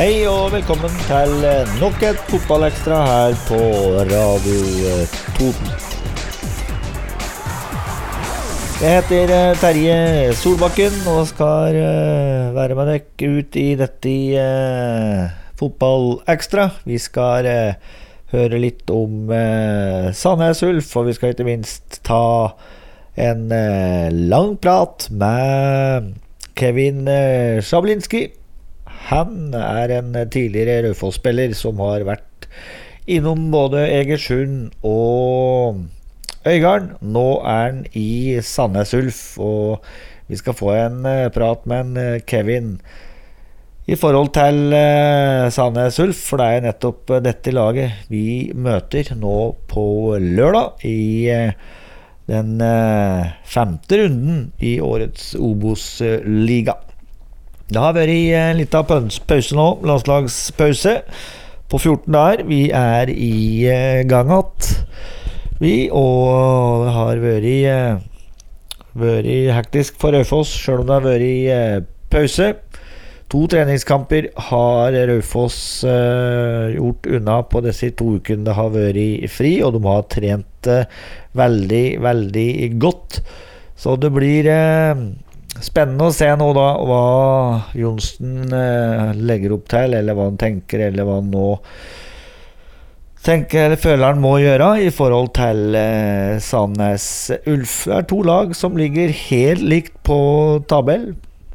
Hei og velkommen til nok et fotballekstra her på Radio Toten. Jeg heter eh, Terje Solbakken og skal eh, være med dere ut i dette eh, fotballekstra. Vi skal høre litt om Sandnes Ulf, og vi skal ikke minst ta en lang prat med Kevin Sjablinski. Han er en tidligere Raufoss-spiller som har vært innom både Egersund og Øygarden. Nå er han i Sandnes Ulf, og vi skal få en eh, prat med en eh, Kevin i forhold til eh, Sandnes Ulf, for det er nettopp dette laget vi møter nå på lørdag i den femte runden i årets Obos-liga. Det har vært en liten pause nå, landslagspause på 14 dager. Vi er i eh, gang igjen, vi, og det har vært, eh, vært hektisk for Raufoss, sjøl om det har vært eh, pause. To treningskamper har Raufoss eh, gjort unna på disse to ukene det har vært fri, og de har trent eh, veldig, veldig godt. Så det blir eh, spennende å se nå da hva Johnsen eh, legger opp til, eller hva han tenker, eller hva han nå tenker eller føler han må gjøre i forhold til eh, Sandnes Ulf. Det er to lag som ligger helt likt på tabell.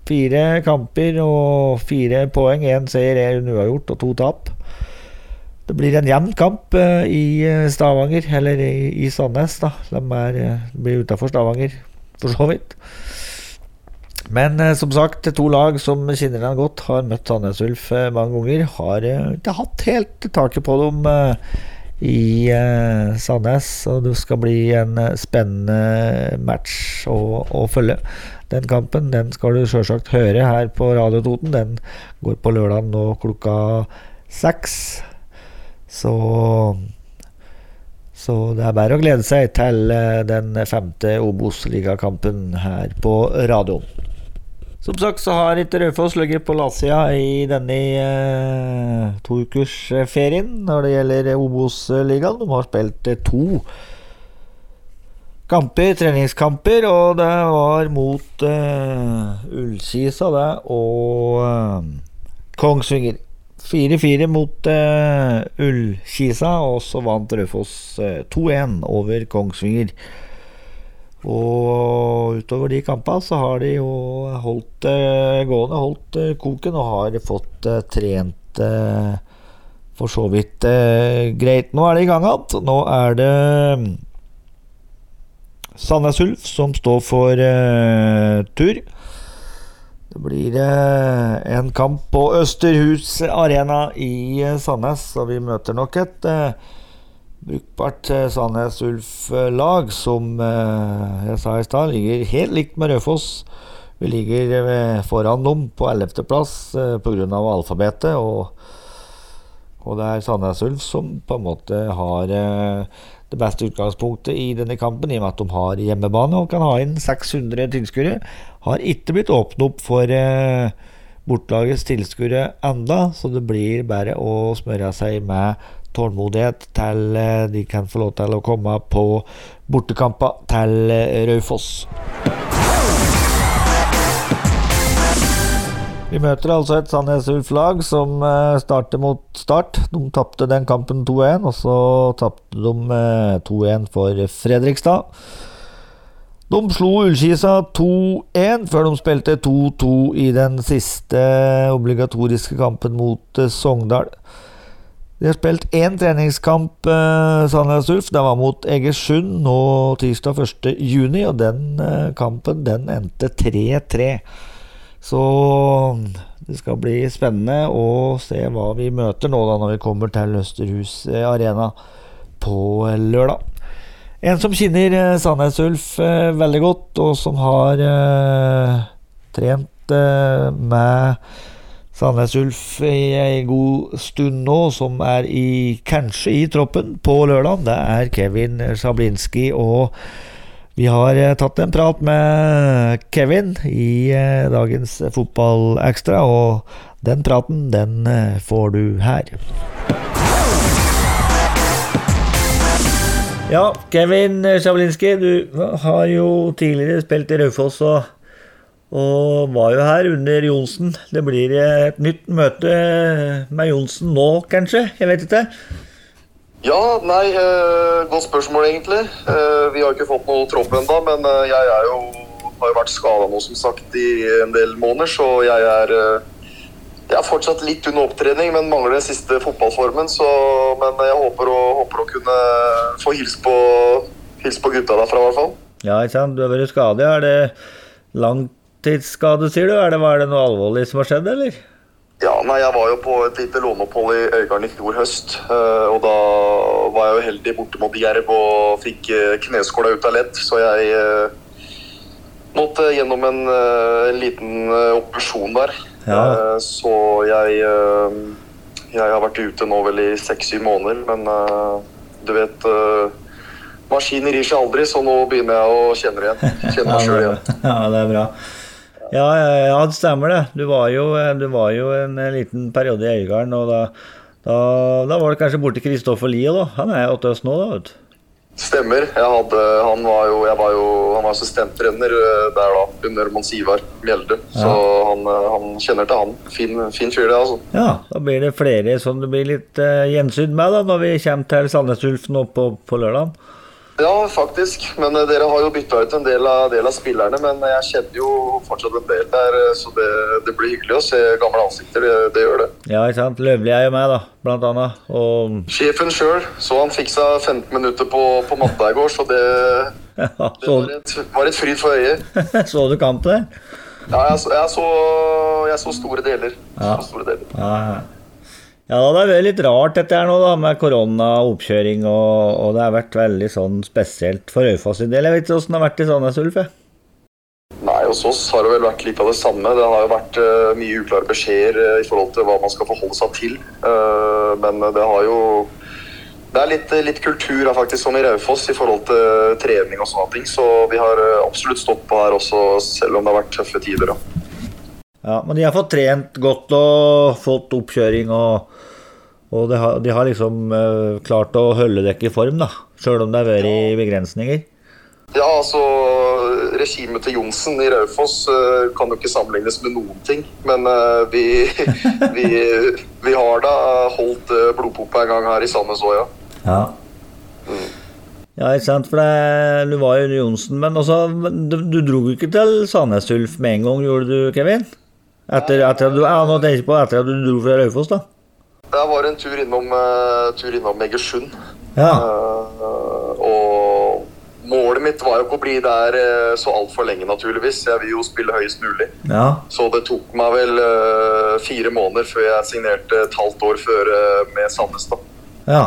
Fire kamper og fire poeng. Én seier, én uavgjort og to tap. Det blir en jevn kamp eh, i eh, Stavanger, eller i, i Sandnes, da. De er, de blir utafor Stavanger, for så vidt. Men eh, som sagt, to lag som kjenner hverandre godt, har møtt Sandnes Ulf eh, mange ganger. Har eh, ikke hatt helt taket på dem i Sandnes, og det skal bli en spennende match å, å følge. Den kampen den skal du sjølsagt høre her på Radio Toten. Den går på lørdag nå klokka seks. Så så det er bare å glede seg til den femte Obos-ligakampen her på radioen. Som sagt så har ikke Raufoss ligget på latsida i denne eh, toukersferien når det gjelder Obos-ligaen. De har spilt eh, to kamper, treningskamper, og det var mot eh, Ullkisa det, og eh, Kongsvinger. 4-4 mot uh, Ullkisa, og så vant Raufoss uh, 2-1 over Kongsvinger. Og utover de kampene så har de jo holdt uh, gående, holdt uh, koken, og har fått uh, trent uh, for så vidt greit. Nå er det i gang igjen. Nå er det mm, Sandnes Ulf som står for tur. Det blir eh, en kamp på Østerhus Arena i eh, Sandnes, og vi møter nok et eh, brukbart eh, Sandnes Ulf-lag som eh, jeg sa i stad, ligger helt likt med Raufoss. Vi ligger eh, foran dem på 11.-plass eh, pga. alfabetet, og, og det er Sandnes Ulf som på en måte har eh, det beste utgangspunktet i denne kampen, i og med at de har hjemmebane og kan ha inn 600 tilskuere. Har ikke blitt åpnet opp for bortlagets tilskuere enda, så det blir bare å smøre seg med tålmodighet til eh, de kan få lov til å komme på bortekamper til eh, Raufoss. Vi møter altså et Sandnes Ulf-lag som eh, starter mot start. De tapte den kampen 2-1, og så tapte de eh, 2-1 for Fredrikstad. De slo Ullskisa 2-1 før de spilte 2-2 i den siste obligatoriske kampen mot Sogndal. De har spilt én treningskamp, eh, Sandnes Ulf. Det var mot Egersund nå tirsdag 1.6, og den eh, kampen den endte 3-3. Så det skal bli spennende å se hva vi møter nå da når vi kommer til Østerhus Arena på lørdag. En som kjenner eh, Sandnes Ulf eh, veldig godt, og som har eh, trent eh, med Sandnes Ulf i ei god stund nå, som er i, kanskje i troppen på lørdag, det er Kevin Sjablinski. og vi har eh, tatt en prat med Kevin i eh, dagens Fotballekstra, og Den praten, den eh, får du her. Ja, Kevin Sjablinski, du har jo tidligere spilt i Raufoss og, og var jo her under Johnsen. Det blir et nytt møte med Johnsen nå, kanskje? Jeg vet ikke. Ja, nei, eh, godt spørsmål egentlig. Eh, vi har ikke fått noe tropp ennå, men eh, jeg er jo, har jo vært skada nå som sagt i en del måneder, så jeg er jeg er fortsatt litt under opptrening, men mangler den siste fotballformen. Så, men jeg håper å, håper å kunne få hilse på, hilse på gutta derfra, i hvert fall. Ja, ikke sant. Du har vært skadet. Er det langtidsskade, sier du? Er det, er det noe alvorlig som har skjedd, eller? Ja, nei, Jeg var jo på et lite låneopphold i Øygarden i fjor høst. eh, Og da var jeg jo heldig borte mot Jerv og fikk eh, kneskåla ut av ledd. Så jeg eh, måtte gjennom en, en liten operasjon der. Ja. Så jeg Jeg har vært ute nå vel i seks-syv måneder, men du vet Maskiner gir seg aldri, så nå begynner jeg å kjenne det igjen. Kjenne meg sjøl igjen. Ja, det er bra. Ja, ja, ja, det stemmer det. Du var jo, du var jo en liten periode i Øygarden, og da, da, da var det kanskje borti Kristoffer Lie, da. Han er åtte oss nå, da, vet du. Stemmer. Jeg hadde, han var jo, jeg var jo han var assistenttrener eh, der da, under Mons Ivar Mjelde. Så han, eh, han kjenner til han. Fin, fin fyr, det, altså. Ja, da blir det flere som du blir litt uh, gjensyn med da, når vi kommer til Sandnes Ulf nå på, på lørdag. Ja, faktisk. Men eh, dere har jo bytta ut en del av, del av spillerne. Men jeg kjenner jo fortsatt en del der, eh, så det, det blir hyggelig å se gamle ansikter. Det, det gjør det. Ja, ikke sant. Løvli er jo med, da, blant annet. Og Sjefen sjøl, så han fikk seg 15 minutter på, på matta i går, så det, ja, det var, et, var et fryd for øyet. så du kampen? Ja, jeg, så- jeg, så, jeg så store deler. Ja. Så store deler. Ja, ja. Ja, det har vært litt rart dette her nå, da, med korona og oppkjøring, og, det har vært veldig sånn spesielt for Raufoss sin del. Jeg vet ikke åssen det har vært i Sandnes Ulf. Nei, hos oss har det vel vært litt av det samme. Det har jo vært uh, mye uklare beskjeder uh, i forhold til hva man skal forholde seg til. Uh, men det har jo Det er litt, litt kultur faktisk sånn i Raufoss i forhold til trening og sånne ting. Så vi har absolutt stått på her også, selv om det har vært tøffe tider. Da. Ja, men de har fått trent godt og fått oppkjøring, og, og de, har, de har liksom uh, klart å holde dere i form, da. Sjøl om det har vært begrensninger. Ja, altså Regimet til Johnsen i Raufoss eh, kan jo ikke sammenlignes med noen ting. Men eh, vi, vi, vi har da holdt blodpumpa en gang her i Sandnes òg, ja. Ja. Ja, ikke sant, for det, du var jo Johnsen, men også, du, du dro jo ikke til Sandnes Ulf med en gang, gjorde du, Kevin? Etter, etter at du, ja, nå tenker jeg på etter at du dro fra Raufoss, da. Jeg var en tur innom, uh, tur innom Egersund. Ja. Uh, og målet mitt var jo ikke å bli der uh, så altfor lenge, naturligvis. Jeg vil jo spille høyest mulig. Ja. Så det tok meg vel uh, fire måneder før jeg signerte et halvt år før med Sandnes. da. Ja.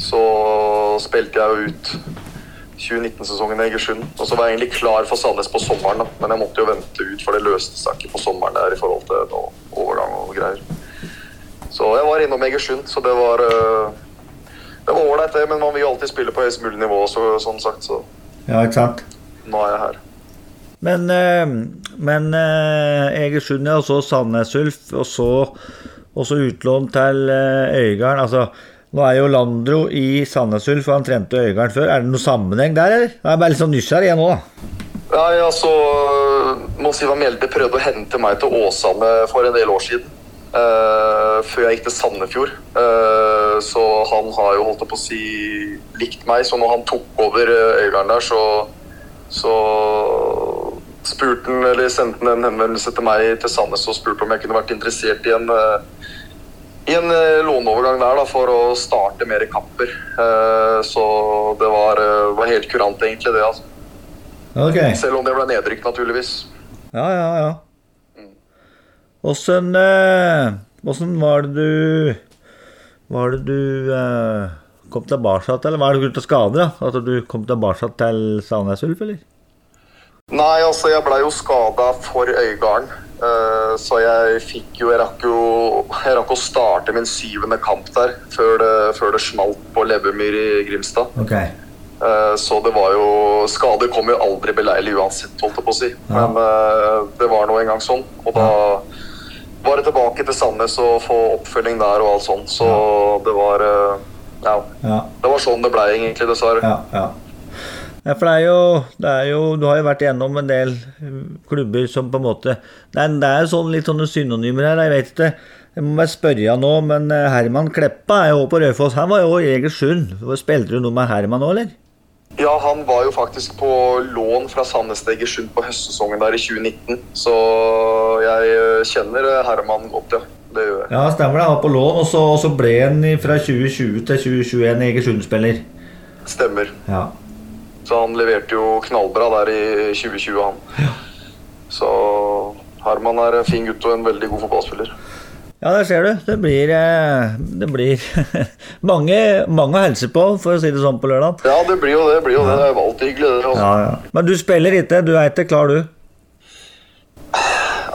Så spilte jeg jo ut 2019-sesongen i Egersund. Og så var jeg egentlig klar for Sandnes på sommeren, da. men jeg måtte jo vente ut, for det løste seg ikke på sommeren der i forhold til noe overgang og greier. Så jeg var innom Egersund, så det var eh, Det var ålreit, det, men man vil jo alltid spille på høyest mulig nivå, så, sånn sagt, så ja, ikke sant. nå er jeg her. Men, eh, men eh, Egersund, ja, og så Sandnes Ulf, og så, og så utlån til Øygarden. Altså, nå er jo Landro i Sandnes Ulf, og han trente Øygarden før. Er det noe sammenheng der, eller? Jeg er bare litt sånn nysgjerrig igjen nå. Nei, altså Mons Ivar Mjelde prøvde å hente meg til Åsane for en del år siden. Uh, før jeg gikk til Sandefjord. Uh, så han har jo holdt på å si likt meg. Så når han tok over uh, Øygarden der, så, så spurte han, eller sendte han en henvendelse til meg til Sandnes og spurte om jeg kunne vært interessert i en eh, i en eh, låneovergang der da, for å starte mer kamper. Eh, så det var, eh, var helt kurant, egentlig, det. altså. Ok. Selv om det ble nedrykk, naturligvis. Ja, ja, ja. Åssen eh, Åssen var det du Var det du eh, kom tilbake til, eller var det grunn til skade? da? At du kom tilbake til Sandnes Ulf, eller? Nei, altså, jeg blei jo skada for Øygarden. Eh, så jeg fikk jo Jeg rakk jo Jeg rakk å starte min syvende kamp der før det, før det smalt på Levemyr i Grimstad. Ok. Eh, Så det var jo Skader kom jo aldri beleilig uansett, holdt jeg på å si. Ja. Men eh, det var nå engang sånn. Og da var det tilbake til Sandnes og få oppfølging der og alt sånt. Så det var Ja. Ja. Det var sånn det blei, egentlig, dessverre. Ja, ja. Ja, for det er, jo, det er jo Du har jo vært igjennom en del uh, klubber som på en måte Det er, det er sånn litt sånne synonymer her, jeg vet ikke. Jeg må bare spørre nå, men uh, Herman Kleppa er jo på Raufoss. Han var jo i Egersund. Spilte du noe med Herman òg, eller? Ja, han var jo faktisk på lån fra Sandnes til Egersund på høstsesongen der i 2019. Så jeg eh, kjenner eh, Herman godt, ja. Det gjør jeg. Ja, stemmer det. Han var på lån, og så, og så ble han fra 2020 til 2021 Egersund-spiller. Stemmer. Ja. Så han leverte jo knallbra der i 2020, han. Så Herman er en fin gutt og en veldig god fotballspiller. ja, der ser du. Det blir, eh, det blir mange, mange å hilse på, for å si det sånn på lørdag. Ja, det blir jo det. blir jo det. Det er alltid hyggelig, det. Altså. Ja, ja. Men du spiller ikke? Du er ikke klar, du?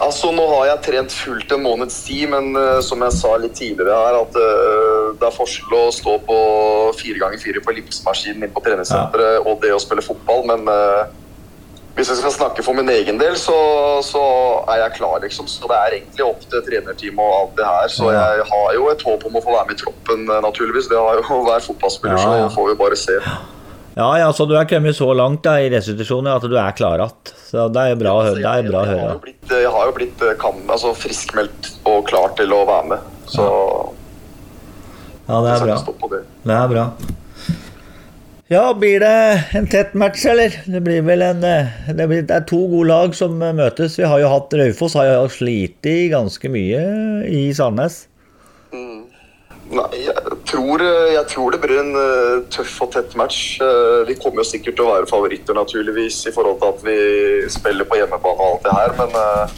Altså, Nå har jeg trent fullt en måneds tid, men uh, som jeg sa litt tidligere her, at eh, det er forskjell å stå på fire ganger fire på ellipsemaskinen inne på treningssenteret og det å spille fotball, men uh, hvis jeg skal snakke for min egen del, så, så er jeg klar, liksom. Så det er egentlig opp til trenerteam og alt det her. Så Ja. jeg har jo et håp om å få være med i troppen, eh, naturligvis. Det har jo hver fotballspiller, Ja, så ja. jeg får vi bare se. Ja, ja, så du er kommet så langt da, i restitusjonen at du er klar igjen. Så det er jo bra, å høre- det er bra å Jeg har jo blitt, jeg har jo blitt eh, kan, altså, friskmeldt og klar til å være med. Så Ja, det er bra. det. Er bra. Ja, blir det en tett match, eller? Det blir vel en eh, Det, blir, det er to gode lag som eh, møtes. Vi har jo hatt Raufoss har jo slitt ganske mye i Sandnes. Nei, jeg tror, eh, jeg tror det blir en uh, tøff og tett match. Uh, vi kommer jo sikkert til å være favoritter, naturligvis, i forhold til at vi spiller på hjemmebane og alt det her, men eh,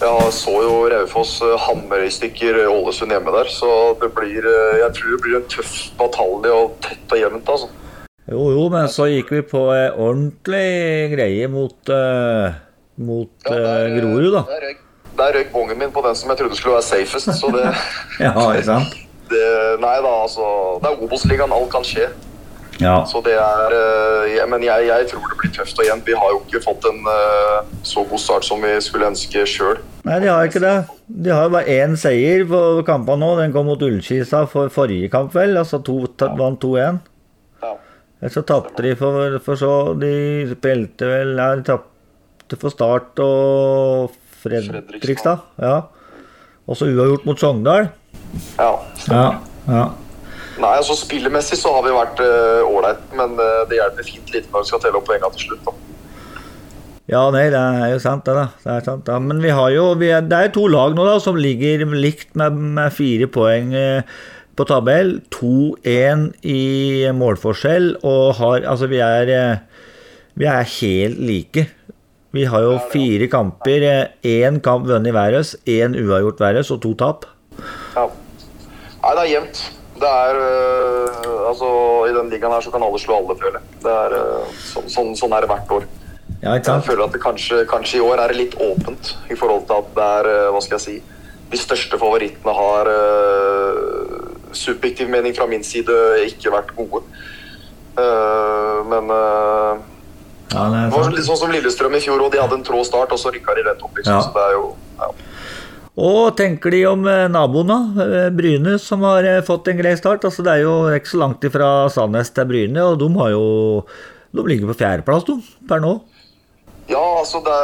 jeg så jo Raufoss eh, hamre i stykker Ålesund hjemme der, så det blir eh, Jeg tror det blir en tøff batalje og tett og jevnt, altså. Jo, jo, men så gikk vi på ei ordentlig greie mot, uh, mot Ja, eh, der, uh, Grorud, da. Der røyk, der røyk bongen min på den som jeg trodde skulle være safest, så det Ja? Det, nei da, altså. Det er Obos-ligaen, alt kan skje. Ja. Så det er eh, Men jeg, jeg tror det blir tøft og igjen, Vi har jo ikke fått en eh, så god start som vi skulle ønske sjøl. Nei, de har ikke det. De har jo bare én seier på kampene nå. Den kom mot Ullskisa for forrige kamp, vel. Altså to, vant 2-1. Ja. Så tapte de for, for så De spilte vel Ja, de tapte for Start og Fredrikstad. Ja. Og så uavgjort mot Sogndal. ja. Ja. ja. Nei, altså Spillemessig så har vi vært ålreit, men uh, det hjelper fint lite når vi skal telle opp poengene til slutt. da. Ja, nei, det er jo sant, det, da. Det er sant, da. Men vi har jo vi er, Det er to lag nå da som ligger likt med, med fire poeng uh, på tabell. 2-1 i målforskjell, og har Altså, vi er eh, Vi er helt like. Vi har jo fire kamper. Én kamp vunnet Værøs, én uavgjort Værøs og to tap. Ja. Nei, det er jevnt. Det er eh, Altså, I den ligaen her så kan alle slå alle, føler jeg. Det er, eh, sånn, sånn, sånn er det hvert år. Ja, Jeg føler at det kanskje, kanskje i år er det litt åpent i forhold til at det er eh, Hva skal jeg si De største favorittene har subjektiv mening fra min side ikke vært gode. Uh, men uh, Ja, det var litt sånn som Lillestrøm i fjor, og de hadde en trå start, og så rykka de rett opp. Liksom. Ja. Så det er jo ja. Og tenker de om eh, naboen, da? Eh, Bryne, som har eh, fått en grei start. Altså, det er jo ikke så langt ifra Sandnes til Bryne, og de har jo De ligger på fjerdeplass, de, per nå. Ja, altså det,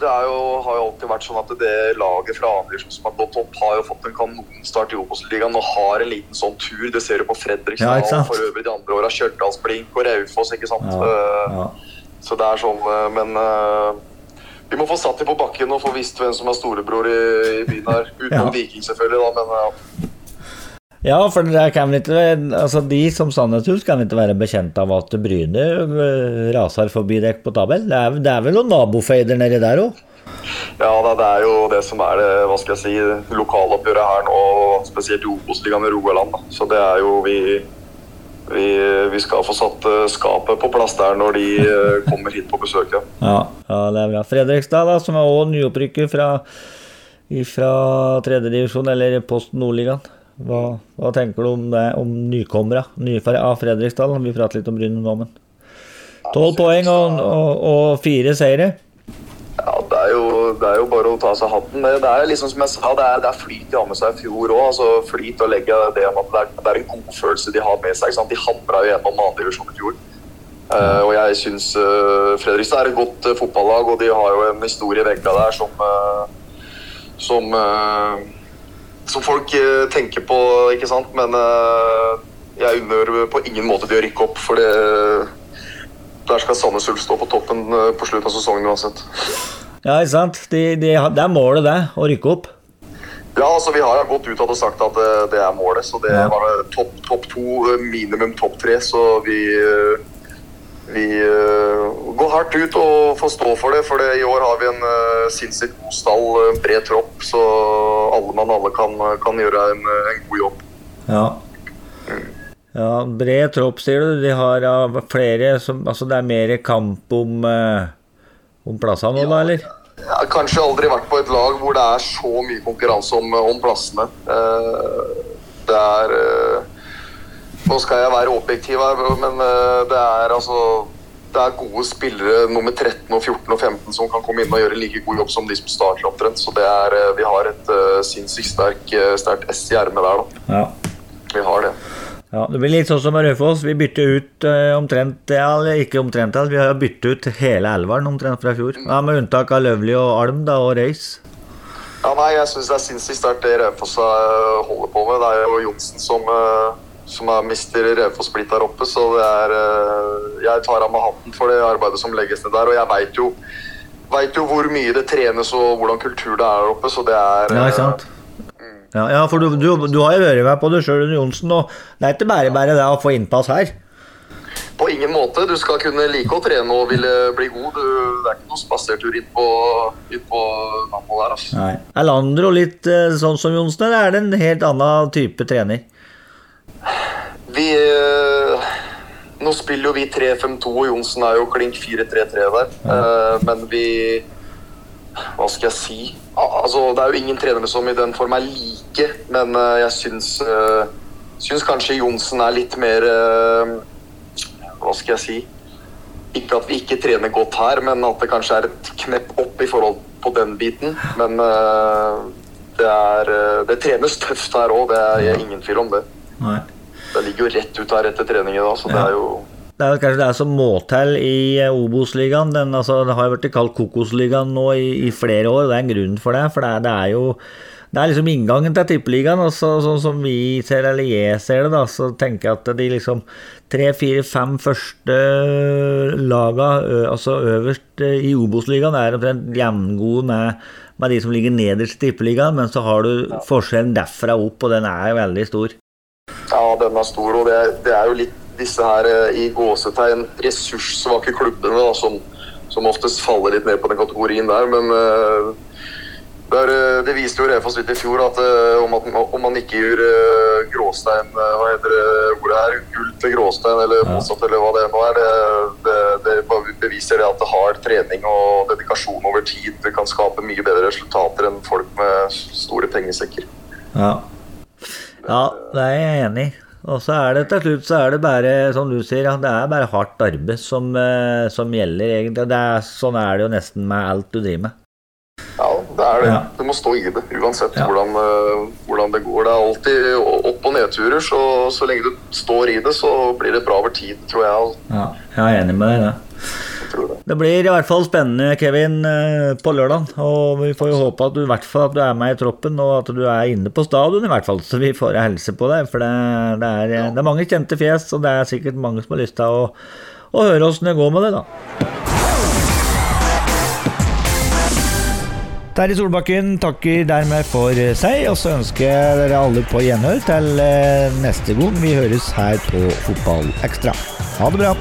det jo, har jo alltid vært sånn at det laget fra Andersen som har gått opp, har jo fått en kanonstart i Obos-ligaen og har en liten sånn tur. Det ser du på Fredrikstad ja, og for øvrig de andre åra. Stjørdalsblink og Raufoss, ikke sant. Ja, ja. Så det er sånn, men vi må få satt dem på bakken og få visst hvem som er storebror i, i byen her. Utenom Ja. Viking, selvfølgelig, da, men ja. ja, for ikke altså De som Sandneshus kan ikke være bekjent av at Bryne eh, raser forbi dekk på tabell. Det er, det er vel noen nabofeider nedi der òg? ja, det er jo det som er det, hva skal jeg si, lokaloppgjøret her nå, spesielt i Obos-ligaen i Rogaland. Da. Så det er jo vi vi, vi skal få satt eh, skapet på plass der når de eh, kommer hit på besøk. Ja. Ja, ja, det er bra. Fredrikstad, da, som er òg nyopprykker fra, fra tredjedivisjon, eller Post Nordligaen. Hva, hva tenker du om det, om nykommere? Av Fredrikstad? Vi prater litt om Bryne nå, men Tolv poeng og, og, og fire seire. Ja, det det er jo bare å ta seg hatten. Det, er liksom som jeg sa, det er, det er flyt de har med seg i fjor òg. Altså, flyt og legge det om at det er, det er en godfølelse de har med seg. De hamra jo gjennom annen divisjon i fjor. Uh, og jeg syns uh, Fredrikstad er et godt uh, fotballag, og de har jo en historie i vegga der som som, som folk tenker på, ikke sant. Men jeg unner på ingen måte de å rykke opp, for det der skal Sandnes Ulf stå på toppen eh, på slutten av sesongen uansett. Ja, ikke sant. De, de, det er målet, det. Å rykke opp. Ja, altså vi har gått ut og sagt at det, eh, er målet. Så det ja. var topp top to, eh, minimum topp tre. Så vi, vi går hardt ut og får stå for det. For det, i år har vi en sinnssykt god stall, en bred tropp. Så alle mann alle kan, kan gjøre en, en, god jobb. Ja. Mm. Ja, bred tropp, sier du. De har flere som Altså det er mer kamp om, uh, om plassene nå, da, eller? Jeg har kanskje aldri vært på et lag hvor det er så mye konkurranse om, om plassene. Uh, det er uh, Nå skal jeg være objektiv her, men det er altså det er gode spillere nummer 13, og 14 og 15 som kan komme inn og gjøre like god jobb som de som starter omtrent. Så det er, vi har et uh, sinnssykt sterkt sterk S i ermet der, da. Ja. Vi har det. Ja, Det blir litt sånn som med Raufoss. Vi bytter ut uh, omtrent ja, eller ikke omtrent alt, vi har byttet ut hele elveren omtrent fra fjor. Ja, Med unntak av Løvli og Alm da, og Røys. Ja, nei, Jeg syns det er sinnssykt sterkt det Raufoss uh, holder på med. Det er jo Johnsen som, uh, som er mister Raufoss blitt der oppe, så det er Jeg tar av meg hatten for det arbeidet som legges ned der, og jeg veit jo, vet jo hvor mye det trenes og hvordan kultur det er der oppe, så det er Ja, ikke sant? Ja, ja for du, du, du, har jo vært med på det sjøl, Johnsen, og det er ikke bare bare det å få innpass her? På ingen måte. Du skal kunne like å trene og ville bli god. Du, det er ikke noe spasertur inn på, inn på Nammo der. Altså. Nei. Er Landro litt eh, sånn som Johnsen, eller er det en helt annen type trener? Vi øh, Nå spiller jo vi 3-5-2, og Johnsen er jo klink 4-3-3 der. Ja. Uh, men vi skal jeg si? Altså, det er jo ingen trenere som i den form er like, men uh, jeg syns, uh, syns, kanskje Johnsen er litt mer uh, Hva skal jeg si Ikke at vi ikke trener godt her, men at det kanskje er et knepp opp i forhold på den biten. Men det, er, det trenes tøft her òg, det er ingen tvil om det. Nei. Det ligger jo rett ut her etter trening i dag, så det er jo det er kanskje det er som må til i eh, Obos-ligaen. Altså, det har jo blitt kalt Kokosligaen nå i, i, flere år, og det er en grunn for det. For det, det er jo det er liksom inngangen til Tippeligaen. Altså, sånn som vi ser, eller jeg ser det, da, så tenker jeg at de liksom tre, fire, fem første laga, altså øverst i Obos-ligaen, er omtrent jevngode med, med, de som ligger nederst i Tippeligaen, men så har du forskjellen derfra opp, og den er veldig stor. Ja, den er stor, og det, det er jo litt disse her eh, i gåsetegn ressurssvake klubbene da, som, som, oftest faller litt ned på den kategorien der. Men uh, der, eh, det viste jo Refoss litt i fjor at om, at, om, man ikke uh, gråstein Hva heter det ordet her? Gull til gråstein, eller motsatt, eller hva det nå er. Det, det, det, beviser det at det har trening og dedikasjon over tid. Det kan skape mye bedre resultater enn folk med store pengesekker. Ja, ja det er jeg enig i. Og så er det til slutt så er det bare, som du sier, ja, det er bare hardt arbeid som, eh, som gjelder, egentlig. Er, sånn er det jo nesten med alt du driver med. Ja, det er det. Ja. Du må stå i det, uansett ja. hvordan, uh, hvordan, det går. Det er alltid opp- og nedturer, så, så lenge du står i det, så blir det bra over tid, tror jeg. Ja, jeg er enig med deg i det det. Det blir i hvert fall spennende, Kevin, eh, på lørdag. Og vi får jo håpe at du, i hvert fall at du er med i troppen, og at du er inne på stadion, i hvert fall. Så vi får helse på deg. For det, det, er, det, er, mange kjente fjes, og det er sikkert mange som har lyst til å, å høre åssen det går med det, da. Terje Solbakken takker dermed for seg, og så ønsker jeg dere alle på gjenhør til eh, neste gang vi høres her på Fotballekstra. Ha det bra.